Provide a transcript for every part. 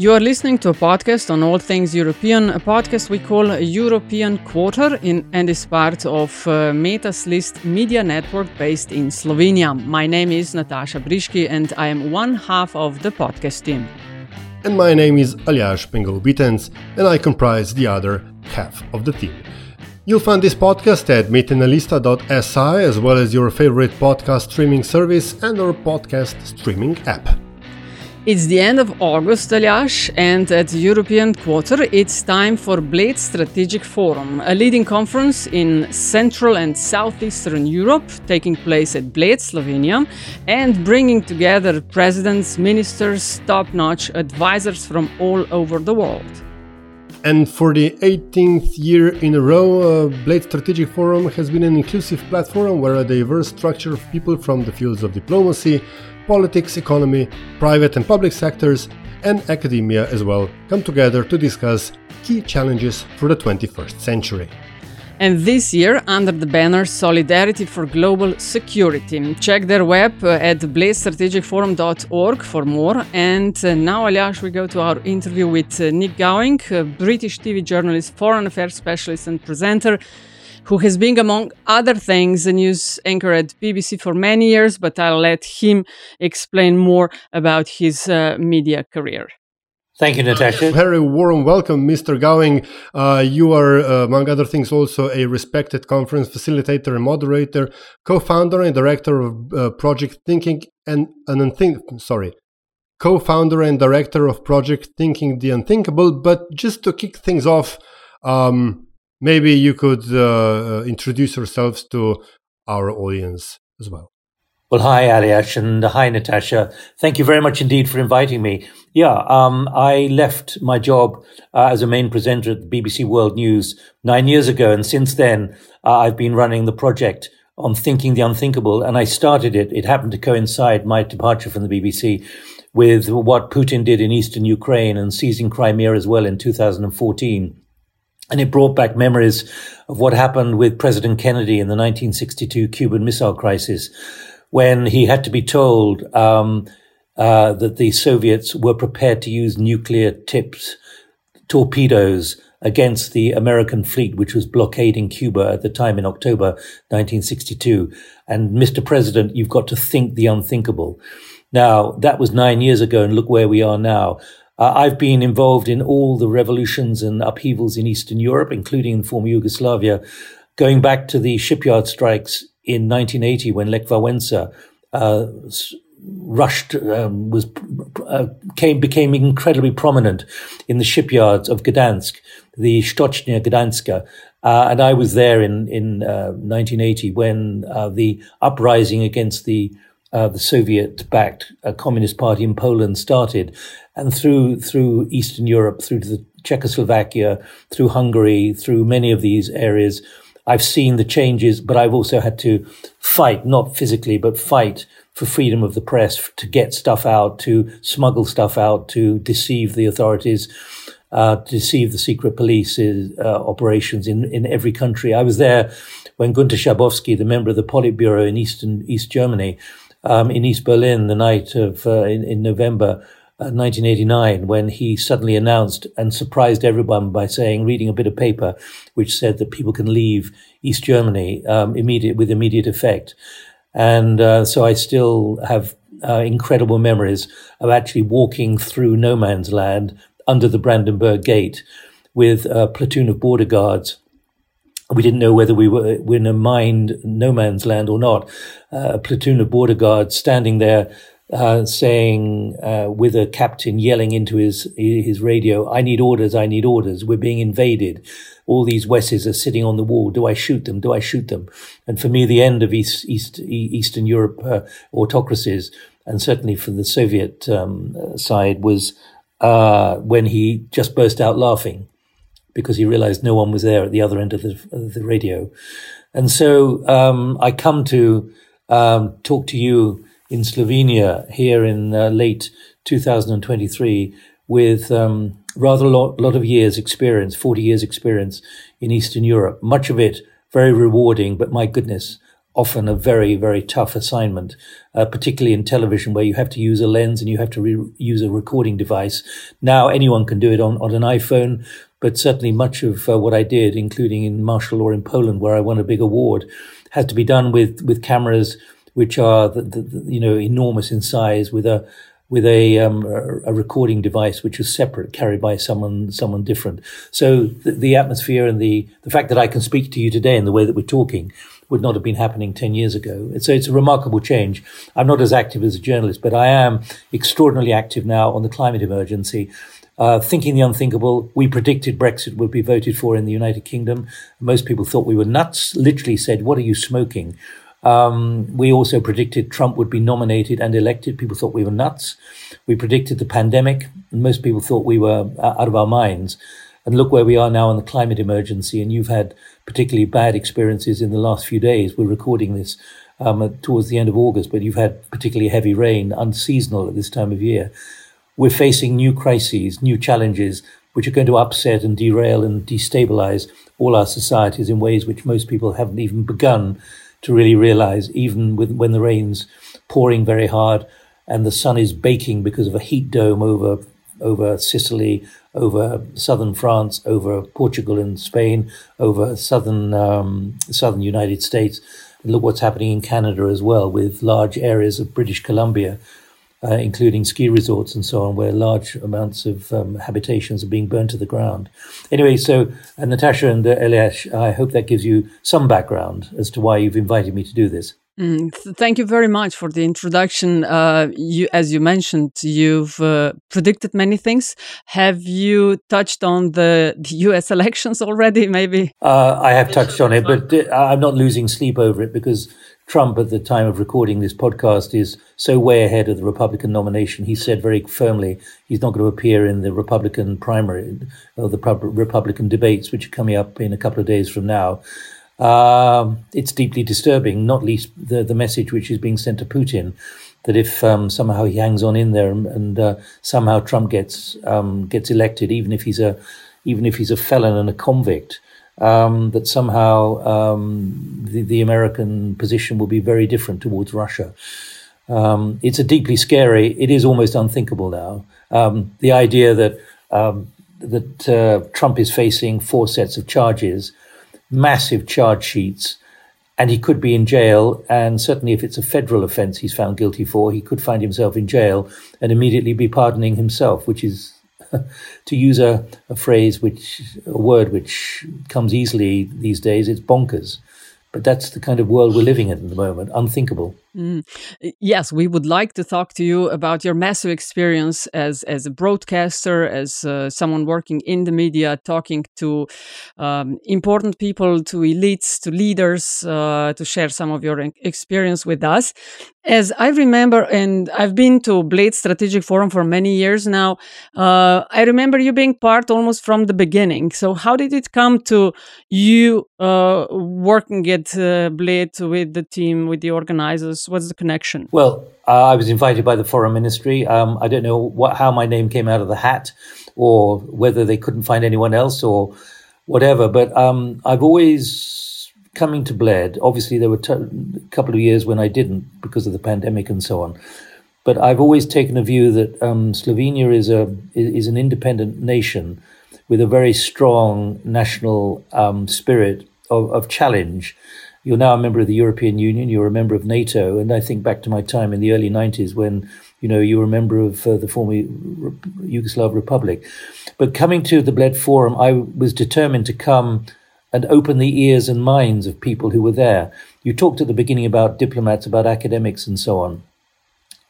You are listening to a podcast on all things European, a podcast we call European Quarter in, and is part of uh, Metina lista media network based in Slovenia. My name is Natasha Briški and I am one half of the podcast team. and my name is Aljaž Pengov-Bitenc and I comprise the other half of the team. You'll find this podcast at metinalista.si as well as your favorite podcast streaming service and our podcast streaming app. It's the end of August, Aljaž, and at the European Quarter, it's time for Bled Strategic Forum, a leading conference in Central and Southeastern Europe, taking place at Bled, Slovenia, and bringing together presidents, ministers, top notch advisors from all over the world. And for the 18th year in a row, uh, Bled Strategic Forum has been an inclusive platform where a diverse structure of people from the fields of diplomacy, politics, economy, private and public sectors, and academia as well come together to discuss key challenges for the 21st century. And this year, under the banner Solidarity for Global Security. Check their web uh, at bledstrategicforum.org for more. And uh, now, Aljaž, we go to our interview with uh, Nik Gowing, British TV journalist, foreign affairs specialist, and presenter, who has been, among other things, a news anchor at BBC for many years. But I'll let him explain more about his uh, media career. Thank you, Natasha. Very warm welcome, Mr. Gowing. Uh, you are, uh, among other things, also a respected conference facilitator and moderator, co-founder and director of uh, Project Thinking and an Unthink. Sorry, co-founder and director of Project Thinking the Unthinkable. But just to kick things off, um, maybe you could uh, introduce yourselves to our audience as well. Well, hi, Aljaž, and hi, Natasha. Thank you very much indeed for inviting me. Yeah, um, I left my job uh, as a main presenter at the BBC World News nine years ago, and since then, uh, I've been running the project on thinking the unthinkable, and I started it. It happened to coincide my departure from the BBC with what Putin did in eastern Ukraine and seizing Crimea as well in 2014. And it brought back memories of what happened with President Kennedy in the 1962 Cuban Missile Crisis when he had to be told um, uh, that the Soviets were prepared to use nuclear tipped torpedoes against the American fleet, which was blockading Cuba at the time in October 1962. And Mr. President, you've got to think the unthinkable. Now, that was nine years ago, and look where we are now. Uh, I've been involved in all the revolutions and upheavals in Eastern Europe, including in former Yugoslavia, going back to the shipyard strikes in 1980 when Lech Wałęsa uh, rushed um, was uh, came became incredibly prominent in the shipyards of Gdansk, the Stocznia Gdańska. Uh, and I was there in in 1980 when uh, the uprising against the uh, the Soviet-backed uh, Communist Party in Poland started, and through through Eastern Europe, through to the Czechoslovakia, through Hungary, through many of these areas, I've seen the changes, but I've also had to fight, not physically, but fight for freedom of the press, to get stuff out, to smuggle stuff out, to deceive the authorities, uh, to deceive the secret police uh, operations in, in every country. I was there when Gunter Schabowski, the member of the Politburo in Eastern East Germany, um, in East Berlin, the night of uh, in, in November. 1989 when he suddenly announced and surprised everyone by saying, reading a bit of paper which said that people can leave East Germany um, immediate with immediate effect. And uh, so I still have uh, incredible memories of actually walking through no man's land under the Brandenburg Gate with a platoon of border guards. We didn't know whether we were, in a mined no man's land or not. Uh, a platoon of border guards standing there uh, saying uh, with a captain yelling into his his radio, "I need orders! I need orders! We're being invaded! All these Wesses are sitting on the wall. Do I shoot them? Do I shoot them?" And for me, the end of East, East Eastern Europe uh, autocracies, and certainly for the Soviet um, side, was uh, when he just burst out laughing because he realized no one was there at the other end of the, of the radio. And so um, I come to um, talk to you in Slovenia here in uh, late 2023 with um, rather a lot, lot of years experience, 40 years experience in Eastern Europe, much of it very rewarding, but my goodness, often a very, very tough assignment, uh, particularly in television where you have to use a lens and you have to re- use a recording device. Now anyone can do it on, on an iPhone, but certainly much of uh, what I did, including in martial law in Poland, where I won a big award, had to be done with, with cameras which are the, the, the, you know enormous in size with a with a, um, a recording device which is separate, carried by someone someone different. So the, the, atmosphere and the the fact that I can speak to you today in the way that we're talking would not have been happening ten years ago. So it's a remarkable change. I'm not as active as a journalist, but I am extraordinarily active now on the climate emergency. Uh, thinking the unthinkable, we predicted Brexit would be voted for in the United Kingdom. Most people thought we were nuts. Literally said, "What are you smoking?" Um, we also predicted Trump would be nominated and elected. People thought we were nuts. We predicted the pandemic. most people thought we were uh, out of our minds. And look where we are now in the climate emergency. And you've had particularly bad experiences in the last few days. We're recording this um, towards the end of August, but you've had particularly heavy rain, unseasonal at this time of year. We're facing new crises, new challenges, which are going to upset and derail and destabilize all our societies in ways which most people haven't even begun to really realize, even with, when the rain's pouring very hard and the sun is baking because of a heat dome over over Sicily, over southern France, over Portugal and Spain, over southern um, southern United States. And look what's happening in Canada as well, with large areas of British Columbia uh, including ski resorts and so on, where large amounts of um, habitations are being burned to the ground. Anyway, so uh, Natasha and uh, Aljaž, I hope that gives you some background as to why you've invited me to do this. Mm, th- thank you very much for the introduction. Uh, you, as you mentioned, you've uh, predicted many things. Have you touched on the, the U.S. elections already? Maybe uh, I have touched on it, but uh, I'm not losing sleep over it because Trump, at the time of recording this podcast, is so way ahead of the Republican nomination. He said very firmly he's not going to appear in the Republican primary or the Republican debates, which are coming up in a couple of days from now. Um, it's deeply disturbing, not least the, the message which is being sent to Putin that if um, somehow he hangs on in there and, and uh, somehow Trump gets um, gets elected, even if he's a even if he's a felon and a convict, um, that somehow um, the, the, American position will be very different towards Russia. Um, it's a deeply scary. It is almost unthinkable now. Um, the idea that that uh, Trump is facing four sets of charges, massive charge sheets, and he could be in jail. And certainly, if it's a federal offence he's found guilty for, he could find himself in jail and immediately be pardoning himself, which is to use a, a phrase which a word which comes easily these days, it's bonkers. But that's the kind of world we're living in at the moment, unthinkable. Mm. Yes, we would like to talk to you about your massive experience as as a broadcaster, as uh, someone working in the media, talking to um, important people, to elites, to leaders, uh, to share some of your experience with us. As I remember, and I've been to Bled Strategic Forum for many years now, uh, I remember you being part almost from the beginning. So, how did it come to you uh, working at uh, Bled with the team, with the organizers? What's the connection? Well, uh, I was invited by the Foreign Ministry. Um, I don't know what, how my name came out of the hat, or whether they couldn't find anyone else, or whatever. But um, I've always coming to Bled, obviously there were t- a couple of years when I didn't because of the pandemic and so on. But I've always taken a view that um, Slovenia is a is an independent nation with a very strong national um, spirit of, of challenge. You're now a member of the European Union. You're a member of NATO, and I think back to my time in the early '90s when you know you were a member of uh, the former Yugoslav Republic. But coming to the Bled Forum, I was determined to come and open the ears and minds of people who were there. You talked at the beginning about diplomats, about academics, and so on.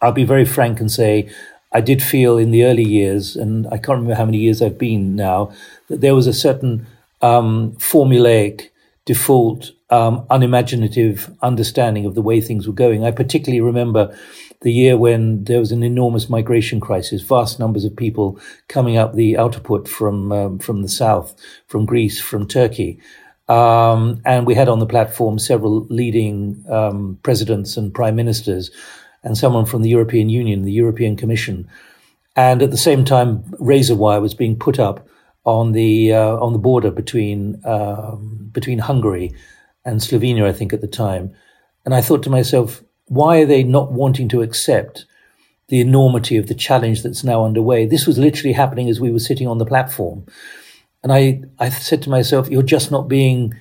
I'll be very frank and say I did feel in the early years, and I can't remember how many years I've been now, that there was a certain um, formulaic, default, um, unimaginative understanding of the way things were going. I particularly remember the year when there was an enormous migration crisis, vast numbers of people coming up the Autoput from um, from the south, from Greece, from Turkey. Um, and we had on the platform several leading um, presidents and prime ministers and someone from the European Union, the European Commission. And at the same time, razor wire was being put up on the uh, on the border between um, between Hungary and Slovenia, I think, at the time. And I thought to myself, why are they not wanting to accept the enormity of the challenge that's now underway? This was literally happening as we were sitting on the platform. And I, I said to myself, you're just not being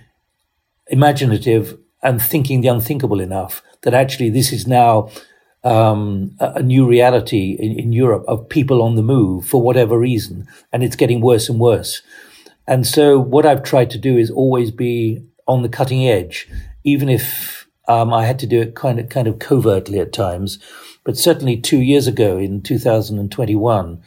imaginative and thinking the unthinkable enough that actually this is now um, a, new reality in, in, Europe of people on the move for whatever reason, and it's getting worse and worse. And so, what I've tried to do is always be on the cutting edge, even if um, I had to do it kind of kind of covertly at times. But certainly, two years ago in 2021,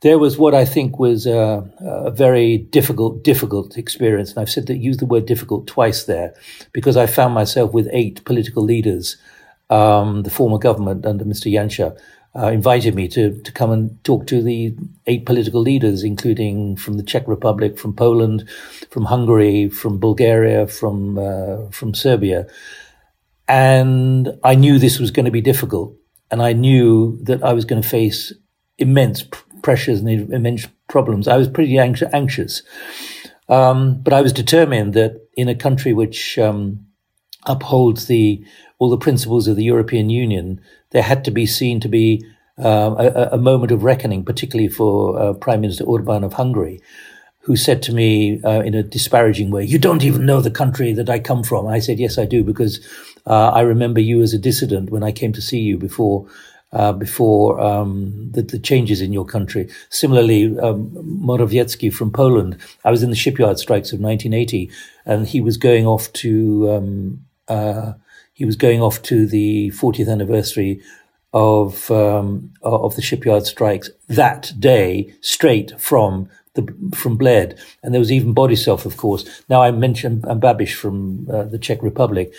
there was what I think was a, a, very difficult, difficult experience. And I've said that use the word difficult twice there because I found myself with eight political leaders um, the former government under Mr. Janša uh, invited me to to come and talk to the eight political leaders, including from the Czech Republic, from Poland, from Hungary, from Bulgaria, from uh, from Serbia, and I knew this was going to be difficult, and I knew that I was going to face immense pressures and immense problems. I was pretty anxious, um, but I was determined that in a country which um, upholds the all the principles of the European Union, there had to be seen to be um, a, a, moment of reckoning, particularly for uh, Prime Minister Orban of Hungary, who said to me uh, in a disparaging way, "You don't even know the country that I come from." I said, "Yes, I do, because uh, I remember you as a dissident when I came to see you before." Uh, before um, the, the, changes in your country. Similarly, um, Morawiecki from Poland. I was in the shipyard strikes of 1980, and he was going off to um, uh, he was going off to the 40th anniversary of um, of the shipyard strikes that day, straight from the from Bled, and there was even Borisov, of course. Now I mentioned Babiš from uh, the Czech Republic,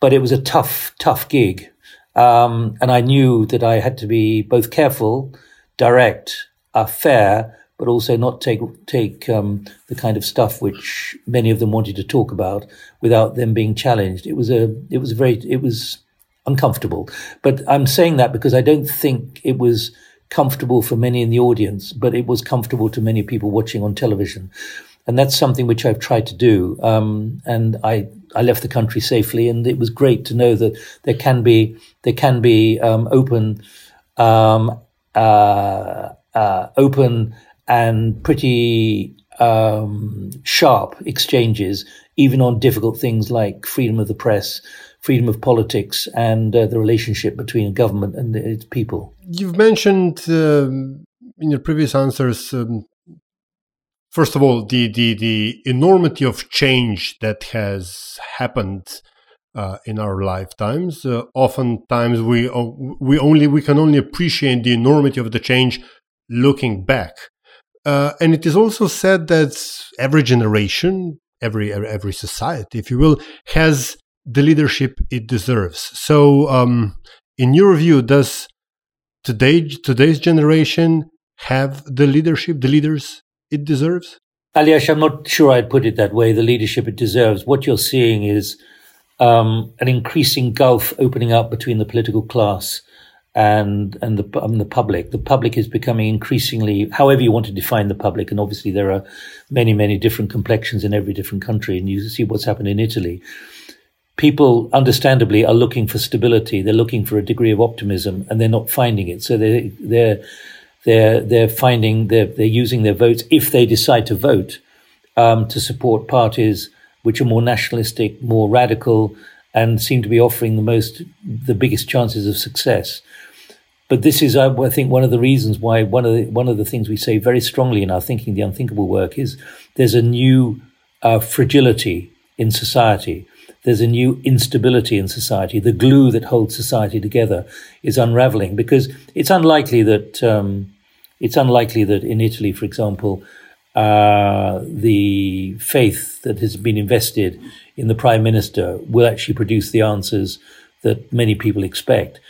but it was a tough, tough gig, um, and I knew that I had to be both careful, direct, uh, fair, but also not take take um, the kind of stuff which many of them wanted to talk about without them being challenged. It was a it was very it was uncomfortable. But I'm saying that because I don't think it was comfortable for many in the audience, but it was comfortable to many people watching on television. And that's something which I've tried to do. Um, and I, I left the country safely, and it was great to know that there can be there can be um, open um, uh, uh, open and pretty um, sharp exchanges, even on difficult things like freedom of the press, freedom of politics, and uh, the relationship between government and its people. You've mentioned um, in your previous answers, um, first of all, the, the, the enormity of change that has happened. Uh, in our lifetimes, uh, oftentimes we we only we can only appreciate the enormity of the change looking back uh, and it is also said that every generation, every every society, if you will, has the leadership it deserves. So, um, in your view, does today today's generation have the leadership, the leaders it deserves? Aljaž, I'm not sure I'd put it that way. The leadership it deserves. What you're seeing is um, an increasing gulf opening up between the political class and and the um, the public. The public is becoming increasingly, however you want to define the public, and obviously there are many many different complexions in every different country, and you see what's happened in Italy. People, understandably, are looking for stability. They're looking for a degree of optimism, and they're not finding it. So they they're they're they're finding they're they're using their votes if they decide to vote um, to support parties which are more nationalistic, more radical, and seem to be offering the most the biggest chances of success. But this is, I think, one of the reasons why one of the, one of the things we say very strongly in our thinking the unthinkable work is there's a new uh, fragility in society. there's a new instability in society. The glue that holds society together is unraveling because it's unlikely that um, it's unlikely that in Italy, for example, uh, the faith that has been invested in the prime minister will actually produce the answers that many people expect.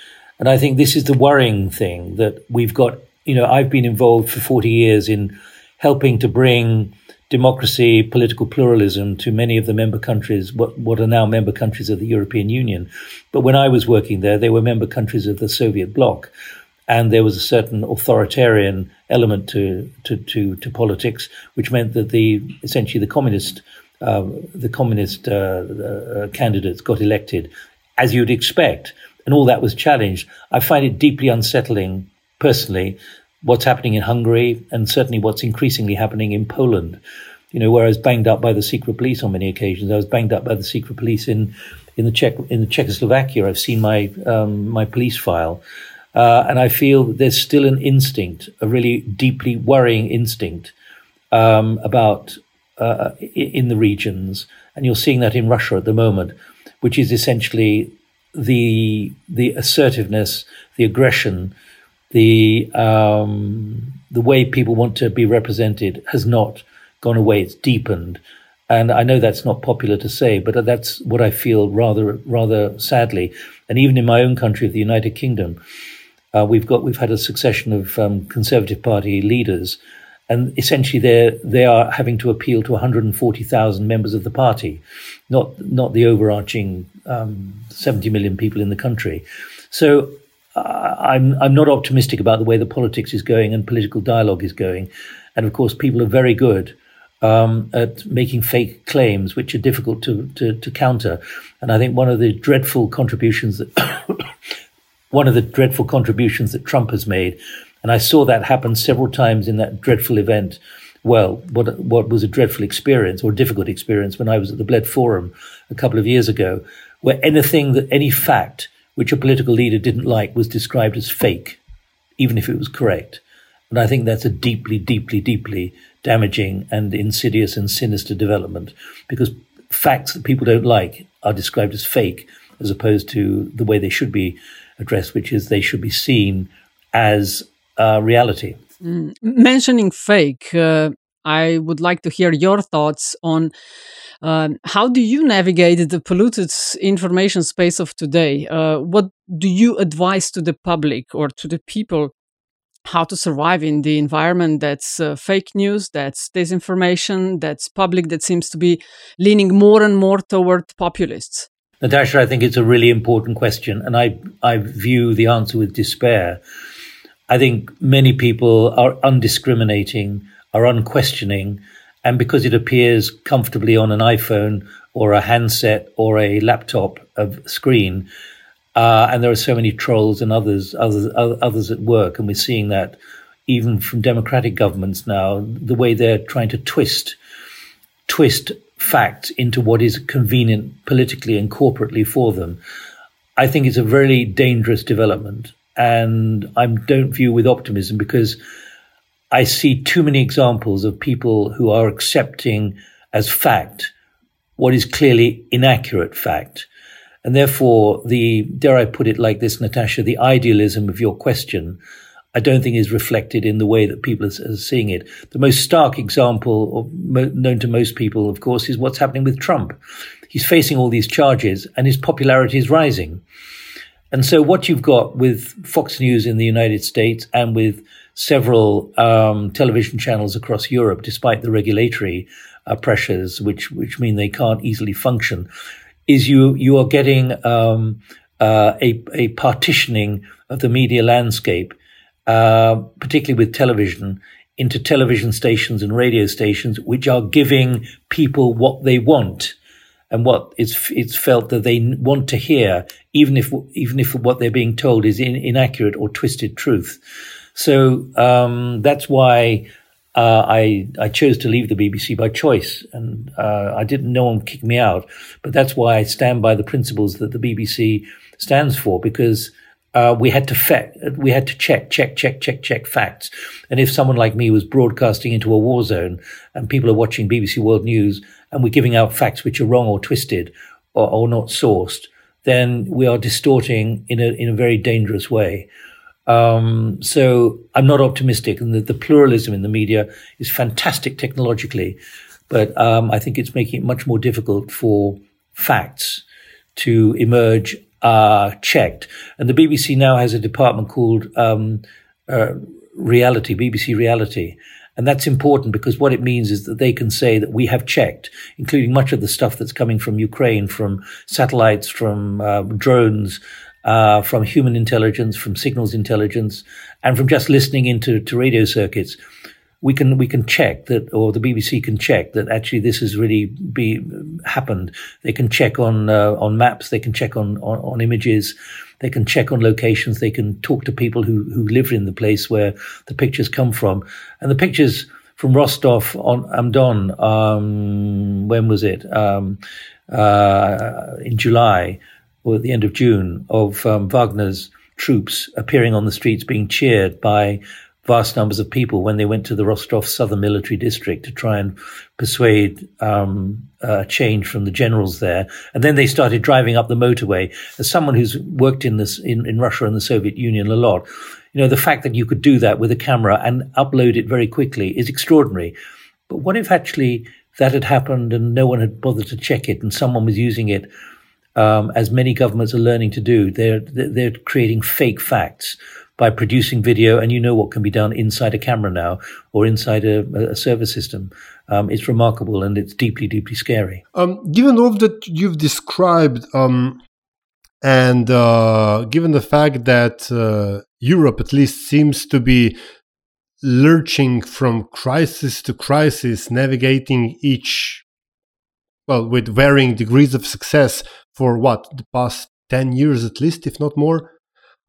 And I think this is the worrying thing that we've got. You know, I've been involved for 40 years in helping to bring democracy, political pluralism to many of the member countries, what, what are now member countries of the European Union. But when I was working there, they were member countries of the Soviet bloc. And there was a certain authoritarian element to, to, to, to politics, which meant that the essentially the communist uh, the communist uh, uh, candidates got elected, as you'd expect, and all that was challenged. I find it deeply unsettling, personally, what's happening in Hungary and certainly what's increasingly happening in Poland. You know, where I was banged up by the secret police on many occasions. I was banged up by the secret police in in the Czech in the Czechoslovakia. I've seen my um, my police file, uh, and I feel there's still an instinct, a really deeply worrying instinct um, about uh, in the regions, and you're seeing that in Russia at the moment, which is essentially the the assertiveness, the aggression, the um, the way people want to be represented has not gone away. It's deepened, and I know that's not popular to say, but that's what I feel rather rather sadly. And even in my own country, of the United Kingdom, uh, we've got we've had a succession of um, Conservative Party leaders, and essentially they they are having to appeal to 140,000 members of the party, not not the overarching um, 70 million people in the country. So I'm I'm not optimistic about the way the politics is going and political dialogue is going, and of course people are very good um, at making fake claims, which are difficult to, to, to counter. And I think one of the dreadful contributions that one of the dreadful contributions that Trump has made, and I saw that happen several times in that dreadful event. Well, what what was a dreadful experience or a difficult experience when I was at the Bled Forum a couple of years ago, where anything that any fact which a political leader didn't like was described as fake, even if it was correct. And I think that's a deeply, deeply, deeply damaging and insidious and sinister development because facts that people don't like are described as fake as opposed to the way they should be addressed, which is they should be seen as uh, reality. Mm. Mentioning fake, uh, I would like to hear your thoughts on um, how do you navigate the polluted information space of today? Uh, what do you advise to the public or to the people how to survive in the environment that's uh, fake news, that's disinformation, that's public that seems to be leaning more and more toward populists? Natasha, I think it's a really important question, and I, I view the answer with despair. I think many people are undiscriminating, are unquestioning, and because it appears comfortably on an iPhone or a handset or a laptop screen, uh, and there are so many trolls and others, others, others at work, and we're seeing that even from democratic governments now, the way they're trying to twist, twist facts into what is convenient politically and corporately for them. I think it's a very dangerous development, and I don't view with optimism because I see too many examples of people who are accepting as fact what is clearly inaccurate fact. And therefore, the, dare I put it like this, Natasha, the idealism of your question, I don't think is reflected in the way that people are, seeing it. The most stark example, known to most people, of course, is what's happening with Trump. He's facing all these charges and his popularity is rising. And so what you've got with Fox News in the United States and with several um, television channels across Europe, despite the regulatory uh, pressures, which which mean they can't easily function, is you you are getting um, uh, a a partitioning of the media landscape, uh, particularly with television, into television stations and radio stations, which are giving people what they want and what it's it's felt that they want to hear, even if even if what they're being told is in, inaccurate or twisted truth. So um, that's why uh, I I chose to leave the BBC by choice, and uh, I didn't. No one kicked me out, but that's why I stand by the principles that the BBC stands for because. Uh, we had to fe- we had to check, check, check, check, check facts. And if someone like me was broadcasting into a war zone and people are watching BBC World News and we're giving out facts which are wrong or twisted, or, or not sourced, then we are distorting in a in a very dangerous way. Um, so I'm not optimistic, and the, the, pluralism in the media is fantastic technologically, but um, I think it's making it much more difficult for facts to emerge uh, checked. And the BBC now has a department called um, uh, Reality, BBC Reality. And that's important because what it means is that they can say that we have checked, including much of the stuff that's coming from Ukraine, from satellites, from uh, drones, uh, from human intelligence, from signals intelligence, and from just listening into to radio circuits we can we can check that, or the BBC can check that actually this has really be happened. They can check on uh, on maps. They can check on, on, on images. They can check on locations. They can talk to people who who live in the place where the pictures come from. And the pictures from Rostov on Amdon, um, when was it? Um, uh, in July or at the end of June of um, Wagner's troops appearing on the streets, being cheered by vast numbers of people when they went to the Rostov Southern Military District to try and persuade um, change from the generals there. And then they started driving up the motorway. As someone who's worked in this in, in Russia and the Soviet Union a lot, you know, the fact that you could do that with a camera and upload it very quickly is extraordinary. But what if actually that had happened and no one had bothered to check it and someone was using it um, as many governments are learning to do? They're they're creating fake facts by producing video, and you know what can be done inside a camera now or inside a, a server system. Um, it's remarkable and it's deeply, deeply scary. Um, given all that you've described, um, and uh, given the fact that uh, Europe at least seems to be lurching from crisis to crisis, navigating each, well, with varying degrees of success for what, the past 10 years at least, if not more,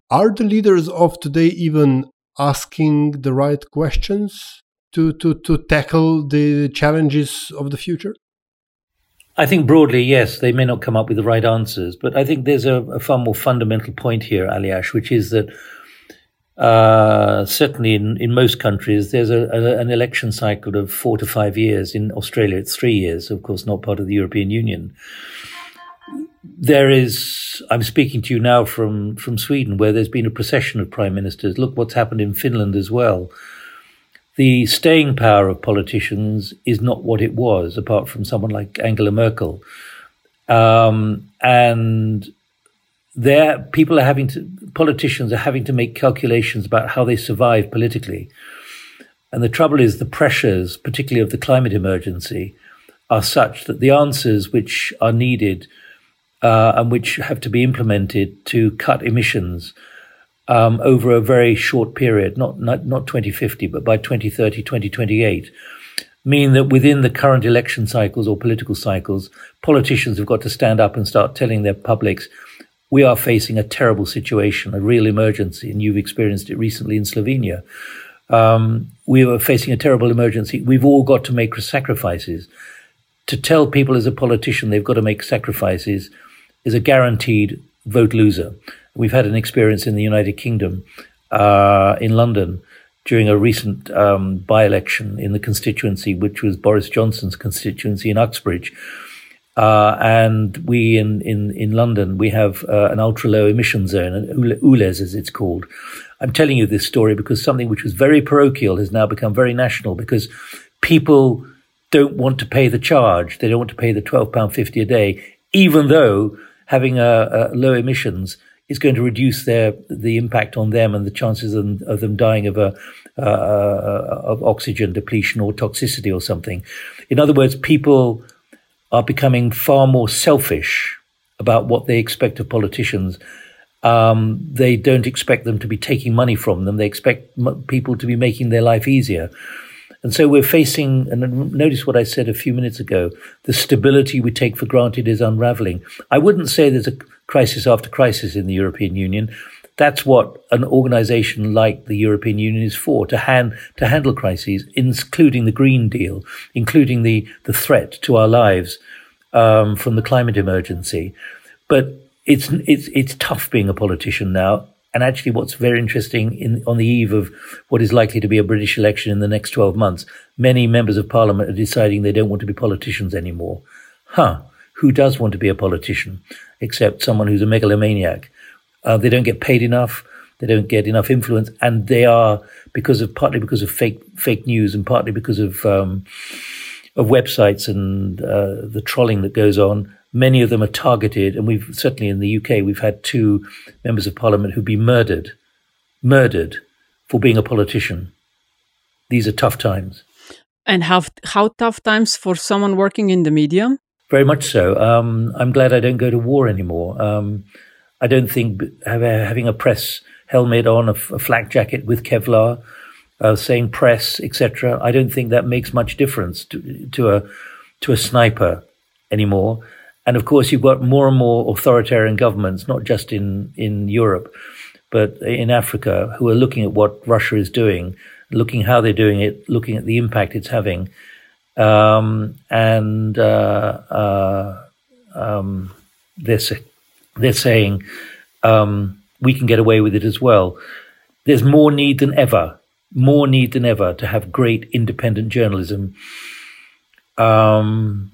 are the leaders of today even asking the right questions to, to, to tackle the challenges of the future? I think broadly, yes, they may not come up with the right answers, but I think there's a, a far more fundamental point here, Aljaž, which is that uh, certainly in, in most countries, there's a, a, an election cycle of four to five years. In Australia, it's three years, of course, not part of the European Union there is, I'm speaking to you now from, from Sweden, where there's been a procession of prime ministers. Look what's happened in Finland as well. The staying power of politicians is not what it was, apart from someone like Angela Merkel. Um, and there, people are having to, politicians are having to make calculations about how they survive politically. And the trouble is, the pressures, particularly of the climate emergency, are such that the answers which are needed uh, and which have to be implemented to cut emissions um, over a very short period, not, not, not 2050, but by 2030, 2028, mean that within the current election cycles or political cycles, politicians have got to stand up and start telling their publics, we are facing a terrible situation, a real emergency, and you've experienced it recently in Slovenia. Um, we are facing a terrible emergency. We've all got to make sacrifices. To tell people as a politician they've got to make sacrifices is a guaranteed vote loser. We've had an experience in the United Kingdom, uh, in London, during a recent um, by election in the constituency, which was Boris Johnson's constituency in Uxbridge. Uh, and we in, in, in London, we have uh, an ultra low emission zone, an ULEZ as it's called. I'm telling you this story because something which was very parochial has now become very national because people don't want to pay the charge. They don't want to pay the £12.50 a day, even though having a, a low emissions is going to reduce their the impact on them and the chances of, of them dying of a uh, of oxygen depletion or toxicity or something. In other words, people are becoming far more selfish about what they expect of politicians. Um, they don't expect them to be taking money from them. They expect people to be making their life easier. And so we're facing, and notice what I said a few minutes ago, the stability we take for granted is unraveling. I wouldn't say there's a crisis after crisis in the European Union. That's what an organization like the European Union is for, to, hand, to handle crises, including the Green Deal, including the, the threat to our lives um, from the climate emergency. But it's, it's, it's tough being a politician now. And actually, what's very interesting in, on the eve of what is likely to be a British election in the next 12 months, many members of parliament are deciding they don't want to be politicians anymore. Huh. who does want to be a politician except someone who's a megalomaniac. Uh, they don't get paid enough. They don't get enough influence, and they are because of partly because of fake fake news and partly because of um, of websites and uh, the trolling that goes on. Many of them are targeted, and we've certainly in the UK we've had two members of parliament who've been murdered, murdered for being a politician. These are tough times. And how how tough times for someone working in the media? Very much so. Um, I'm glad I don't go to war anymore. Um, I don't think having a press helmet on, a, a flak jacket with Kevlar, uh, saying press, etc. I don't think that makes much difference to, to a to a sniper anymore. And of course, you've got more and more authoritarian governments, not just in in Europe, but in Africa, who are looking at what Russia is doing, looking how they're doing it, looking at the impact it's having, um, and uh, uh, um, they're they're saying um, we can get away with it as well. There's more need than ever, more need than ever to have great independent journalism. Um,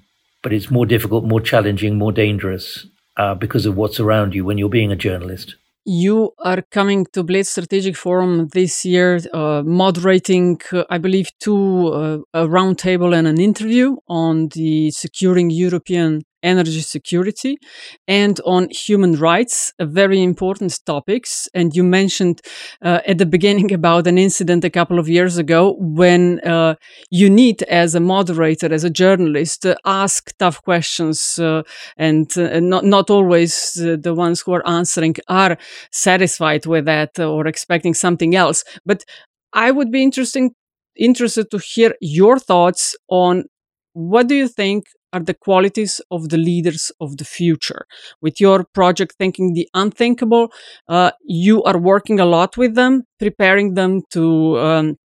but it's more difficult, more challenging, more dangerous uh, because of what's around you when you're being a journalist. You are coming to Bled Strategic Forum this year, uh, moderating, uh, I believe, two uh, a roundtable and an interview on the securing European energy security and on human rights, very important topics. And you mentioned uh, at the beginning about an incident a couple of years ago when uh, you need, as a moderator, as a journalist, to ask tough questions, uh, and uh, not not always uh, the ones who are answering are satisfied with that or expecting something else. But I would be interesting interested to hear your thoughts on what do you think are the qualities of the leaders of the future. With your project Thinking the Unthinkable, uh, you are working a lot with them, preparing them to um,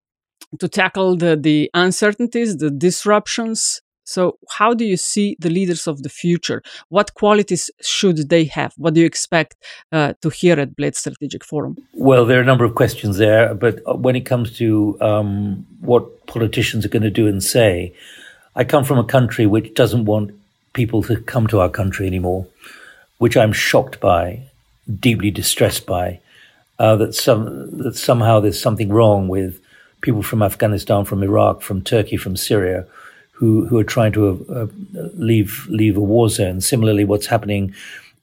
to tackle the, the uncertainties, the disruptions. So, how do you see the leaders of the future? What qualities should they have? What do you expect uh, to hear at Bled Strategic Forum? Well, there are a number of questions there, but when it comes to um, what politicians are going to do and say, I come from a country which doesn't want people to come to our country anymore, which I'm shocked by, deeply distressed by. Uh, that some that somehow there's something wrong with people from Afghanistan, from Iraq, from Turkey, from Syria, who who are trying to uh, leave leave a war zone. Similarly, what's happening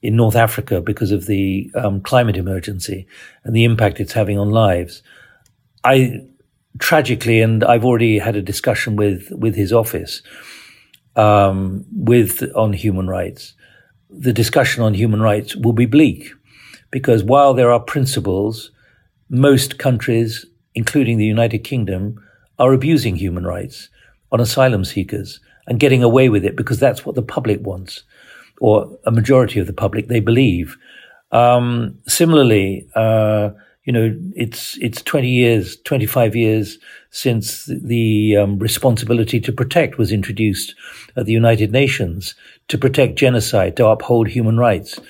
in North Africa because of the um, climate emergency and the impact it's having on lives. I tragically, and I've already had a discussion with with his office um, with on human rights. The discussion on human rights will be bleak because while there are principles, most countries, including the United Kingdom, are abusing human rights on asylum seekers and getting away with it because that's what the public wants, or a majority of the public they believe. Um, similarly. Uh, you know, it's it's 20 years, 25 years since the um, responsibility to protect was introduced at the United Nations to protect genocide, to uphold human rights.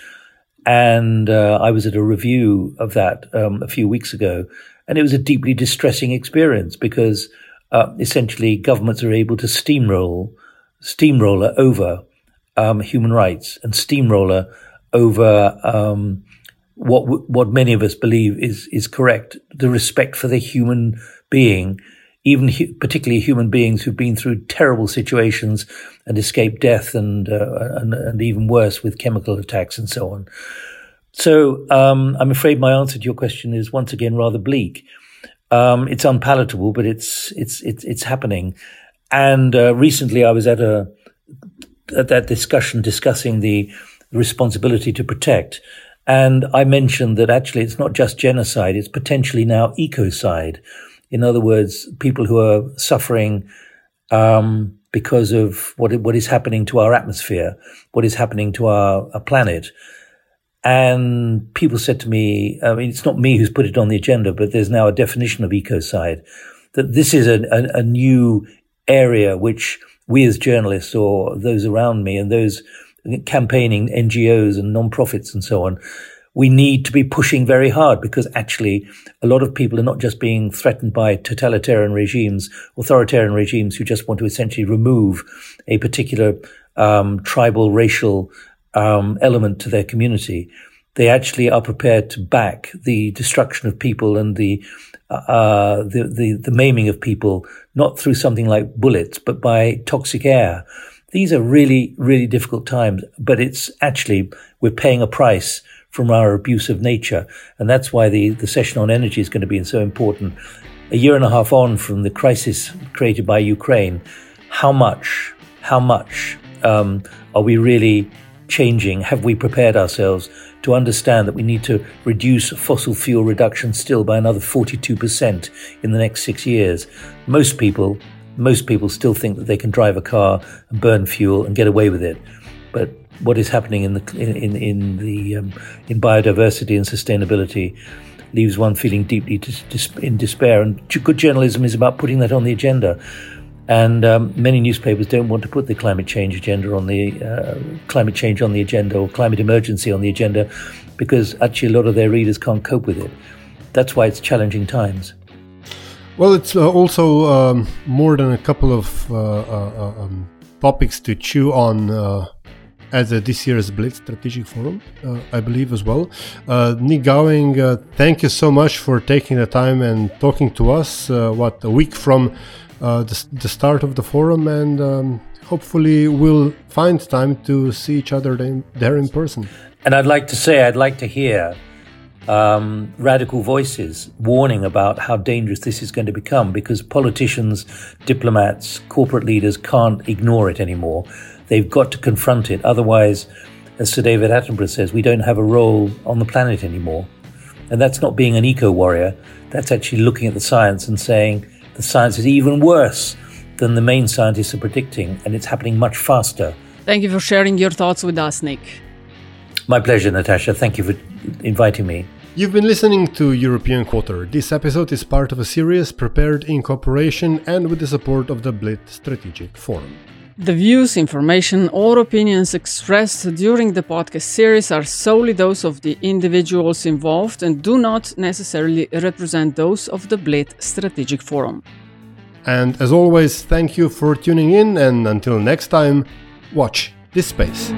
And uh, I was at a review of that um, a few weeks ago, and it was a deeply distressing experience because uh, essentially governments are able to steamroll, steamroller over um, human rights and steamroller over um, what what many of us believe is is correct. The respect for the human being even hu- particularly human beings who've been through terrible situations and escaped death and, uh, and, and even worse with chemical attacks and so on. So um, I'm afraid my answer to your question is once again rather bleak. Um, it's unpalatable but it's it's it's it's happening. And uh, recently I was at a at that discussion discussing the responsibility to protect and I mentioned that actually it's not just genocide, it's potentially now ecocide. In other words, people who are suffering um, because of what, what is happening to our atmosphere, what is happening to our, our planet. And people said to me, I mean, it's not me who's put it on the agenda, but there's now a definition of ecocide, that this is a, a, a new area which we as journalists or those around me and those campaigning NGOs and non-profits and so on, we need to be pushing very hard because actually a lot of people are not just being threatened by totalitarian regimes, authoritarian regimes who just want to essentially remove a particular um, tribal, racial um, element to their community. They actually are prepared to back the destruction of people and the uh, the, the the maiming of people, not through something like bullets, but by toxic air. These are really, really difficult times, but it's actually we're paying a price from our abuse of nature. And that's why the, the session on energy is going to be so important. A year and a half on from the crisis created by Ukraine, how much, how much um, are we really changing? Have we prepared ourselves to understand that we need to reduce fossil fuel reduction still by another 42% in the next six years? Most people, most people still think that they can drive a car and burn fuel and get away with it. But what is happening in the in in the um, in biodiversity and sustainability leaves one feeling deeply dis- in despair. And good journalism is about putting that on the agenda. And um, many newspapers don't want to put the climate change agenda on the uh, climate change on the agenda or climate emergency on the agenda because actually a lot of their readers can't cope with it. That's why it's challenging times. Well, it's uh, also um, more than a couple of uh, uh, uh um, topics to chew on uh, at this year's Bled Strategic Forum, uh, I believe as well. Uh, Nik Gowing, uh, thank you so much for taking the time and talking to us. What a week from the, the, start of the forum, and um, hopefully we'll find time to see each other there in person. And I'd like to say, I'd like to hear um, radical voices warning about how dangerous this is going to become because politicians, diplomats, corporate leaders can't ignore it anymore. They've got to confront it. Otherwise, as Sir David Attenborough says, we don't have a role on the planet anymore. And that's not being an eco warrior. That's actually looking at the science and saying the science is even worse than the main scientists are predicting, and it's happening much faster. Thank you for sharing your thoughts with us, Nik. My pleasure, Natasha. Thank you for inviting me. You've been listening to European Quarter. This episode is part of a series prepared in cooperation and with the support of the Bled Strategic Forum. The views, information, or opinions expressed during the podcast series are solely those of the individuals involved and do not necessarily represent those of the Bled Strategic Forum. And as always, thank you for tuning in, and until next time, watch this space.